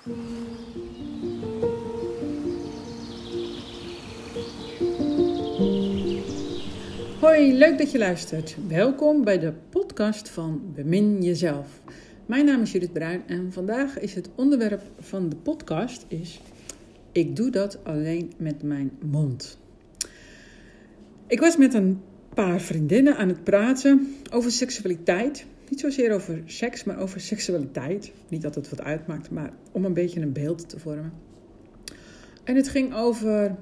Hoi, leuk dat je luistert. Welkom bij de podcast van Bemin Jezelf. Mijn naam is Judith Bruin en vandaag is het onderwerp van de podcast is... Ik doe dat alleen met mijn mond. Ik was met een paar vriendinnen aan het praten over seksualiteit. Niet zozeer over seks, maar over seksualiteit. Niet dat het wat uitmaakt, maar om een beetje een beeld te vormen. En het ging over.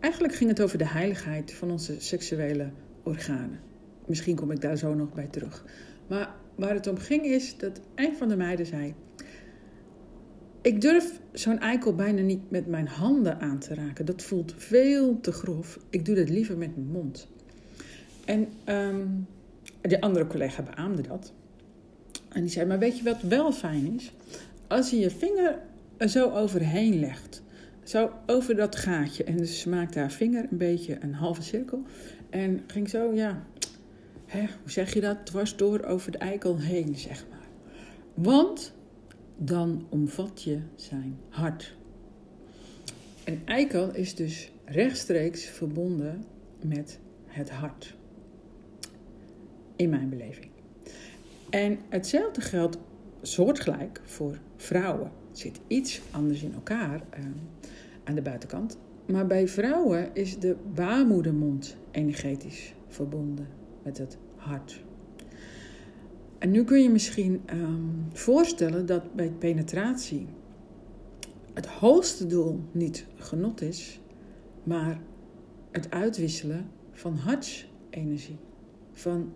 Eigenlijk ging het over de heiligheid van onze seksuele organen. Misschien kom ik daar zo nog bij terug. Maar waar het om ging is dat een van de meiden zei: Ik durf zo'n eikel bijna niet met mijn handen aan te raken. Dat voelt veel te grof. Ik doe dat liever met mijn mond. En um, de andere collega beaamde dat. En die zei: Maar weet je wat wel fijn is? Als je je vinger er zo overheen legt. Zo over dat gaatje. En dus ze maakte haar vinger een beetje een halve cirkel. En ging zo, ja, hè, hoe zeg je dat? Dwars door over de eikel heen, zeg maar. Want dan omvat je zijn hart. Een eikel is dus rechtstreeks verbonden met het hart. In mijn beleving. En hetzelfde geldt soortgelijk voor vrouwen. Het zit iets anders in elkaar uh, aan de buitenkant. Maar bij vrouwen is de baarmoedermond energetisch verbonden met het hart. En nu kun je misschien um, voorstellen dat bij penetratie het hoogste doel niet genot is, maar het uitwisselen van hartsenergie. Van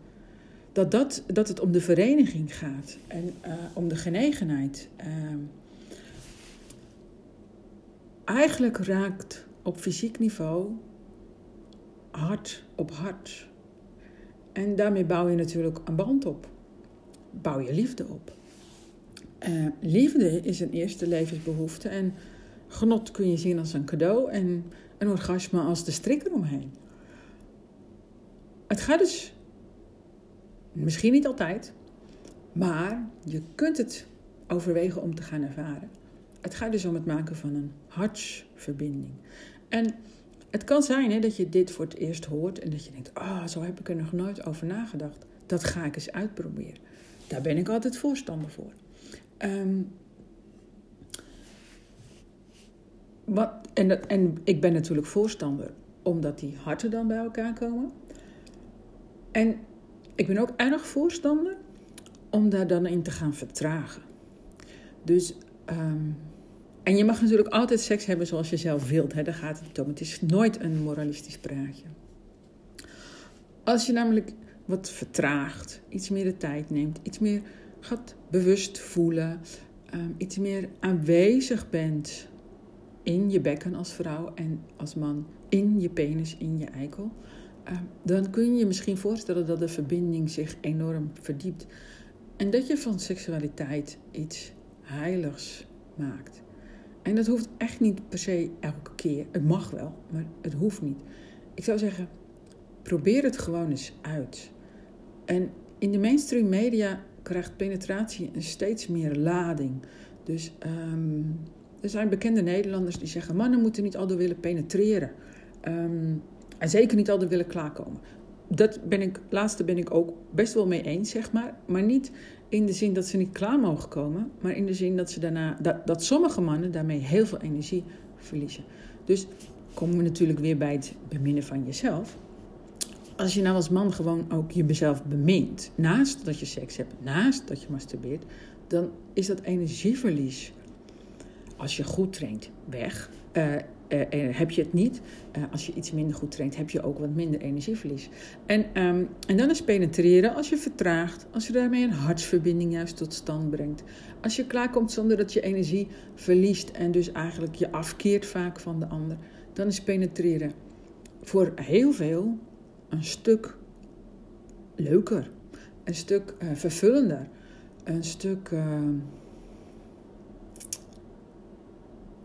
dat, dat, dat het om de vereniging gaat en uh, om de genegenheid. Uh, eigenlijk raakt op fysiek niveau hart op hart. En daarmee bouw je natuurlijk een band op. Bouw je liefde op. Uh, liefde is een eerste levensbehoefte en genot kun je zien als een cadeau en een orgasme als de strik eromheen. Het gaat dus Misschien niet altijd, maar je kunt het overwegen om te gaan ervaren. Het gaat dus om het maken van een hartsverbinding. En het kan zijn hè, dat je dit voor het eerst hoort en dat je denkt: oh, zo heb ik er nog nooit over nagedacht. Dat ga ik eens uitproberen. Daar ben ik altijd voorstander voor. Um, wat, en, dat, en ik ben natuurlijk voorstander omdat die harten dan bij elkaar komen. En ik ben ook erg voorstander om daar dan in te gaan vertragen. Dus, um, en je mag natuurlijk altijd seks hebben zoals je zelf wilt. Hè? Daar gaat het om. Het is nooit een moralistisch praatje. Als je namelijk wat vertraagt, iets meer de tijd neemt, iets meer gaat bewust voelen, um, iets meer aanwezig bent in je bekken als vrouw en als man, in je penis, in je eikel, Ehm, dan kun je je misschien voorstellen dat de verbinding zich enorm verdiept. En dat je van seksualiteit iets heiligs maakt. En dat hoeft echt niet per se elke keer. Het mag wel, maar het hoeft niet. Ik zou zeggen, probeer het gewoon eens uit. En in de mainstream media krijgt penetratie een steeds meer lading. Dus um, er zijn bekende Nederlanders die zeggen: mannen moeten niet altijd willen penetreren. Um, en zeker niet altijd willen klaarkomen. Dat ben ik, laatste ben ik ook best wel mee eens, zeg maar. Maar niet in de zin dat ze niet klaar mogen komen, maar in de zin dat, ze daarna, dat, dat sommige mannen daarmee heel veel energie verliezen. Dus komen we natuurlijk weer bij het beminnen van jezelf. Als je nou als man gewoon ook jezelf bemint, naast dat je seks hebt, naast dat je masturbeert, dan is dat energieverlies. Als je goed traint, weg. Uh, uh, heb je het niet. Uh, als je iets minder goed traint, heb je ook wat minder energieverlies. En, um, en dan is penetreren als je vertraagt, als je daarmee een hartsverbinding juist tot stand brengt. Als je klaarkomt zonder dat je energie verliest en dus eigenlijk je afkeert vaak van de ander, dan is penetreren voor heel veel een stuk leuker, een stuk vervullender, een stuk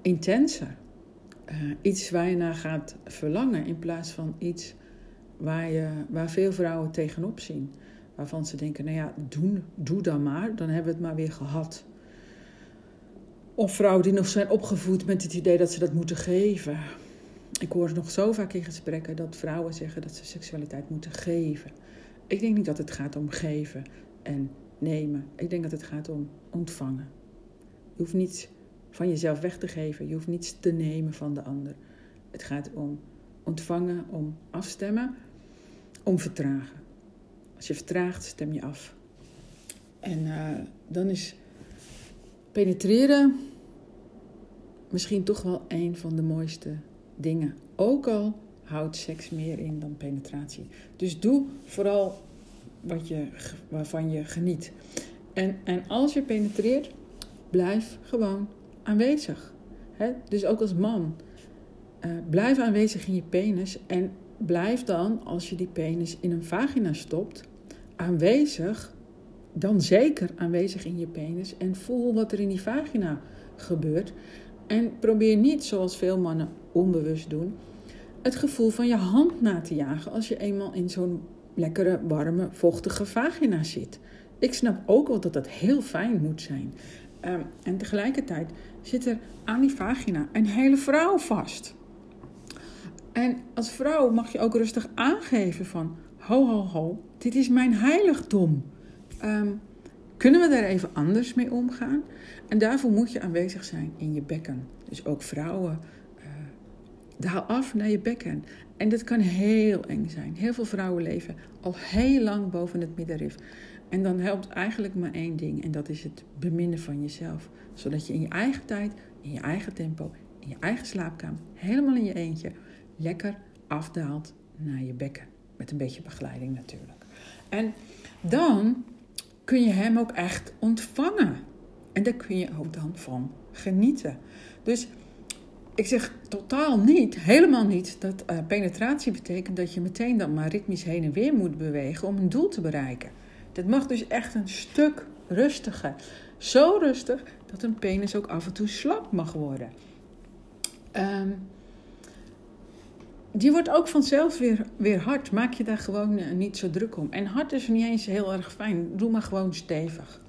intenser. Uh, iets waar je naar gaat verlangen in plaats van iets waar, je, waar veel vrouwen tegenop zien. Waarvan ze denken, nou ja, doe, doe dan maar, dan hebben we het maar weer gehad. Of vrouwen die nog zijn opgevoed met het idee dat ze dat moeten geven. Ik hoor nog zo vaak in gesprekken dat vrouwen zeggen dat ze seksualiteit moeten geven. Ik denk niet dat het gaat om geven en nemen. Ik denk dat het gaat om ontvangen. Je hoeft niets van jezelf weg te geven. Je hoeft niets te nemen van de ander. Het gaat om ontvangen, om afstemmen, om vertragen. Als je vertraagt, stem je af. En uh, dan is penetreren misschien toch wel een van de mooiste dingen. Ook al houdt seks meer in dan penetratie. Dus doe vooral wat je, waarvan je geniet. En, en als je penetreert, blijf gewoon aanwezig. Dus ook als man. Uh, blijf aanwezig in je penis. En blijf dan, als je die penis in een vagina stopt, aanwezig. Dan zeker aanwezig in je penis. En voel wat er in die vagina gebeurt. En probeer niet, zoals veel mannen onbewust doen, het gevoel van je hand na te jagen als je eenmaal in zo'n lekkere, warme, vochtige vagina zit. Ik snap ook wel dat dat heel fijn moet zijn. Um, en tegelijkertijd zit er aan die vagina een hele vrouw vast. En als vrouw mag je ook rustig aangeven van... Ho, ho, ho, dit is mijn heiligdom. Um, kunnen we daar even anders mee omgaan? En daarvoor moet je aanwezig zijn in je bekken. Dus ook vrouwen, uh, daal af naar je bekken. En dat kan heel eng zijn. Heel veel vrouwen leven al heel lang boven het middenrif. En dan helpt eigenlijk maar één ding. En dat is het beminnen van jezelf. Zodat je in je eigen tijd, in je eigen tempo, in je eigen slaapkamer, helemaal in je eentje, lekker afdaalt naar je bekken. Met een beetje begeleiding natuurlijk. En dan kun je hem ook echt ontvangen. En daar kun je ook dan van genieten. Dus ik zeg totaal niet, helemaal niet, dat uh, penetratie betekent dat je meteen dan maar ritmisch heen en weer moet bewegen om een doel te bereiken. Dat mag dus echt een stuk rustiger. Zo rustig dat een penis ook af en toe slap mag worden. Um, die wordt ook vanzelf weer, weer hard. Maak je daar gewoon uh, niet zo druk om. En hard is niet eens heel erg fijn. Doe maar gewoon stevig.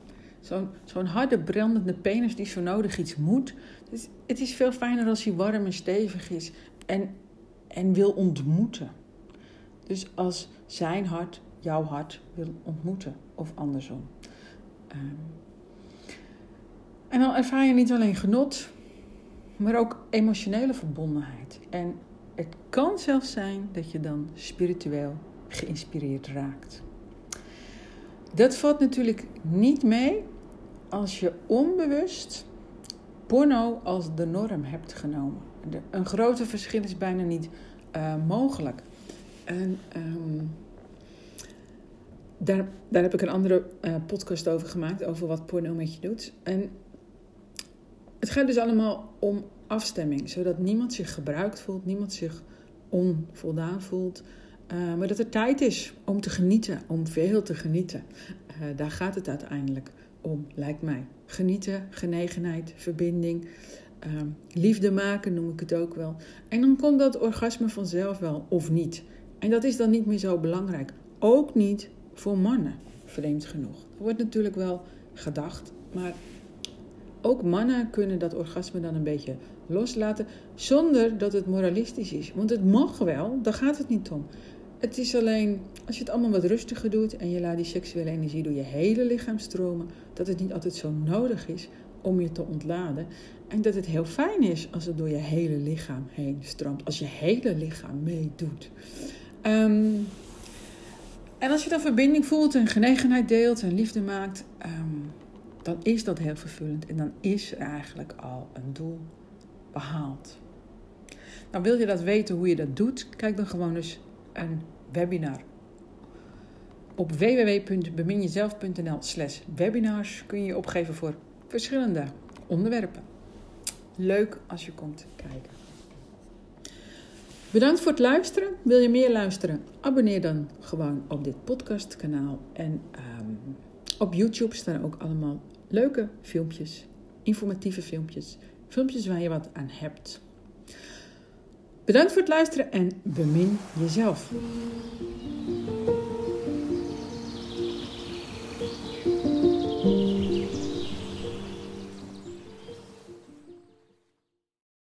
Zo'n zo'n harde, brandende penis die zo nodig iets moet. Dus het is veel fijner als hij warm en stevig is. En, en wil ontmoeten. Dus als zijn hart jouw hart wil ontmoeten. Of andersom. Um, en dan ervaar je niet alleen genot, maar ook emotionele verbondenheid. En het kan zelfs zijn dat je dan spiritueel geïnspireerd raakt. Dat valt natuurlijk niet mee als je onbewust porno als de norm hebt genomen. een grote verschil is bijna niet uh, mogelijk. En um, daar, daar heb ik een andere uh, podcast over gemaakt, over wat porno met je doet. En het gaat dus allemaal om afstemming, zodat niemand zich gebruikt voelt, niemand zich onvoldaan voelt. Uh, maar dat er tijd is om te genieten, om veel te genieten. Daar gaat het uiteindelijk om, lijkt mij. Genieten, genegenheid, verbinding, uh, liefde maken noem ik het ook wel. En dan komt dat orgasme vanzelf wel, of niet. En dat is dan niet meer zo belangrijk. Ook niet voor mannen, vreemd genoeg. Er wordt natuurlijk wel gedacht, maar ook mannen kunnen dat orgasme dan een beetje loslaten zonder dat het moralistisch is. Want het mag wel, daar gaat het niet om. Het is alleen, als je het allemaal wat rustiger doet en je laat die seksuele energie door je hele lichaam stromen, dat het niet altijd zo nodig is om je te ontladen. En dat het heel fijn is als het door je hele lichaam heen stroomt, als je hele lichaam meedoet. Um, en als je dan verbinding voelt en genegenheid deelt en liefde maakt, um, dan is dat heel vervullend en dan is er eigenlijk al een doel behaald. Nou, wil je dat weten hoe je dat doet? Kijk dan gewoon eens een webinar. Op www.beminjezelf.nl slash webinars kun je je opgeven voor verschillende onderwerpen. Leuk als je komt kijken. Bedankt voor het luisteren. Wil je meer luisteren? Abonneer dan gewoon op dit podcastkanaal. En um, op YouTube staan ook allemaal leuke filmpjes, informatieve filmpjes, filmpjes waar je wat aan hebt. Bedankt voor het luisteren en bemin jezelf.